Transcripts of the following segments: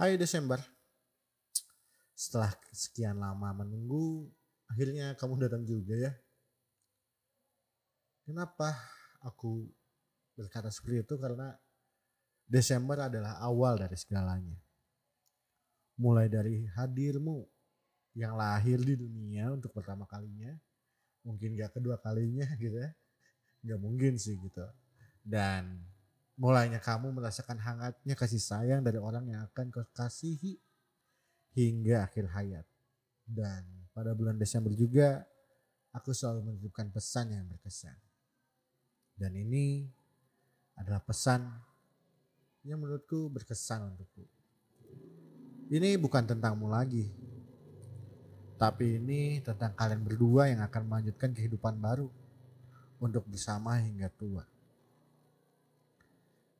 Hai Desember. Setelah sekian lama menunggu, akhirnya kamu datang juga ya. Kenapa aku berkata seperti itu? Karena Desember adalah awal dari segalanya. Mulai dari hadirmu yang lahir di dunia untuk pertama kalinya. Mungkin gak kedua kalinya gitu ya. Gak mungkin sih gitu. Dan mulainya kamu merasakan hangatnya kasih sayang dari orang yang akan kau kasihi hingga akhir hayat. Dan pada bulan Desember juga aku selalu menitipkan pesan yang berkesan. Dan ini adalah pesan yang menurutku berkesan untukku. Ini bukan tentangmu lagi. Tapi ini tentang kalian berdua yang akan melanjutkan kehidupan baru untuk bersama hingga tua.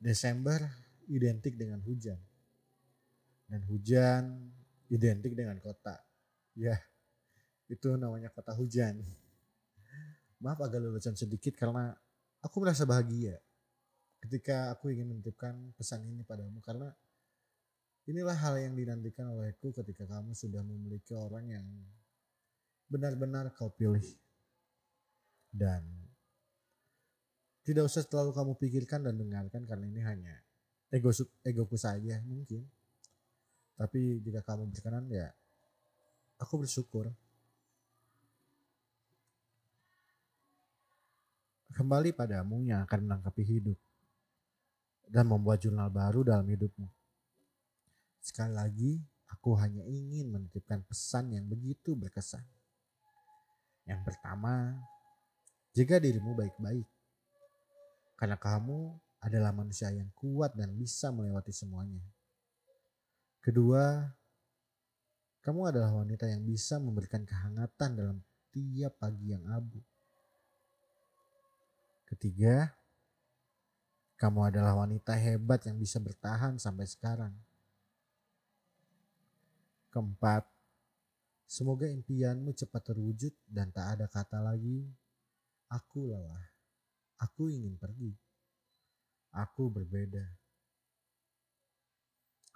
Desember identik dengan hujan. Dan hujan identik dengan kota. Ya, itu namanya kota hujan. Maaf agak lelucon sedikit karena aku merasa bahagia ketika aku ingin menitipkan pesan ini padamu karena inilah hal yang dinantikan olehku ketika kamu sudah memiliki orang yang benar-benar kau pilih. Dan tidak usah terlalu kamu pikirkan dan dengarkan karena ini hanya ego egoku saja mungkin. Tapi jika kamu berkenan ya aku bersyukur. Kembali padamu yang akan menangkapi hidup dan membuat jurnal baru dalam hidupmu. Sekali lagi, aku hanya ingin menitipkan pesan yang begitu berkesan. Yang pertama, jaga dirimu baik-baik karena kamu adalah manusia yang kuat dan bisa melewati semuanya. Kedua, kamu adalah wanita yang bisa memberikan kehangatan dalam tiap pagi yang abu. Ketiga, kamu adalah wanita hebat yang bisa bertahan sampai sekarang. Keempat, semoga impianmu cepat terwujud dan tak ada kata lagi, aku lelah. Aku ingin pergi. Aku berbeda.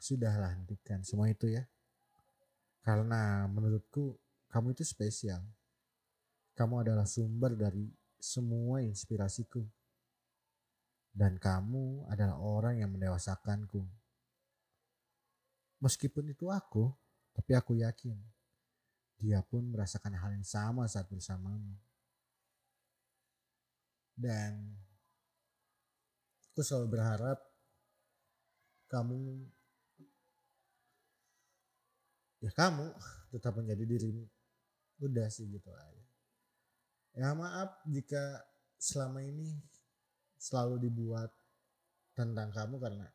Sudahlah hentikan semua itu ya. Karena menurutku kamu itu spesial. Kamu adalah sumber dari semua inspirasiku. Dan kamu adalah orang yang mendewasakanku. Meskipun itu aku, tapi aku yakin dia pun merasakan hal yang sama saat bersamamu. Dan aku selalu berharap kamu ya kamu tetap menjadi dirimu. Udah sih gitu aja. Ya maaf jika selama ini selalu dibuat tentang kamu karena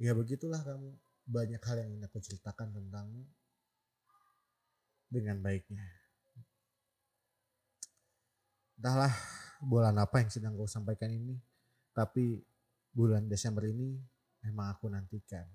ya begitulah kamu banyak hal yang ingin aku ceritakan tentangmu dengan baiknya. Entahlah bulan apa yang sedang kau sampaikan ini. Tapi bulan Desember ini memang aku nantikan.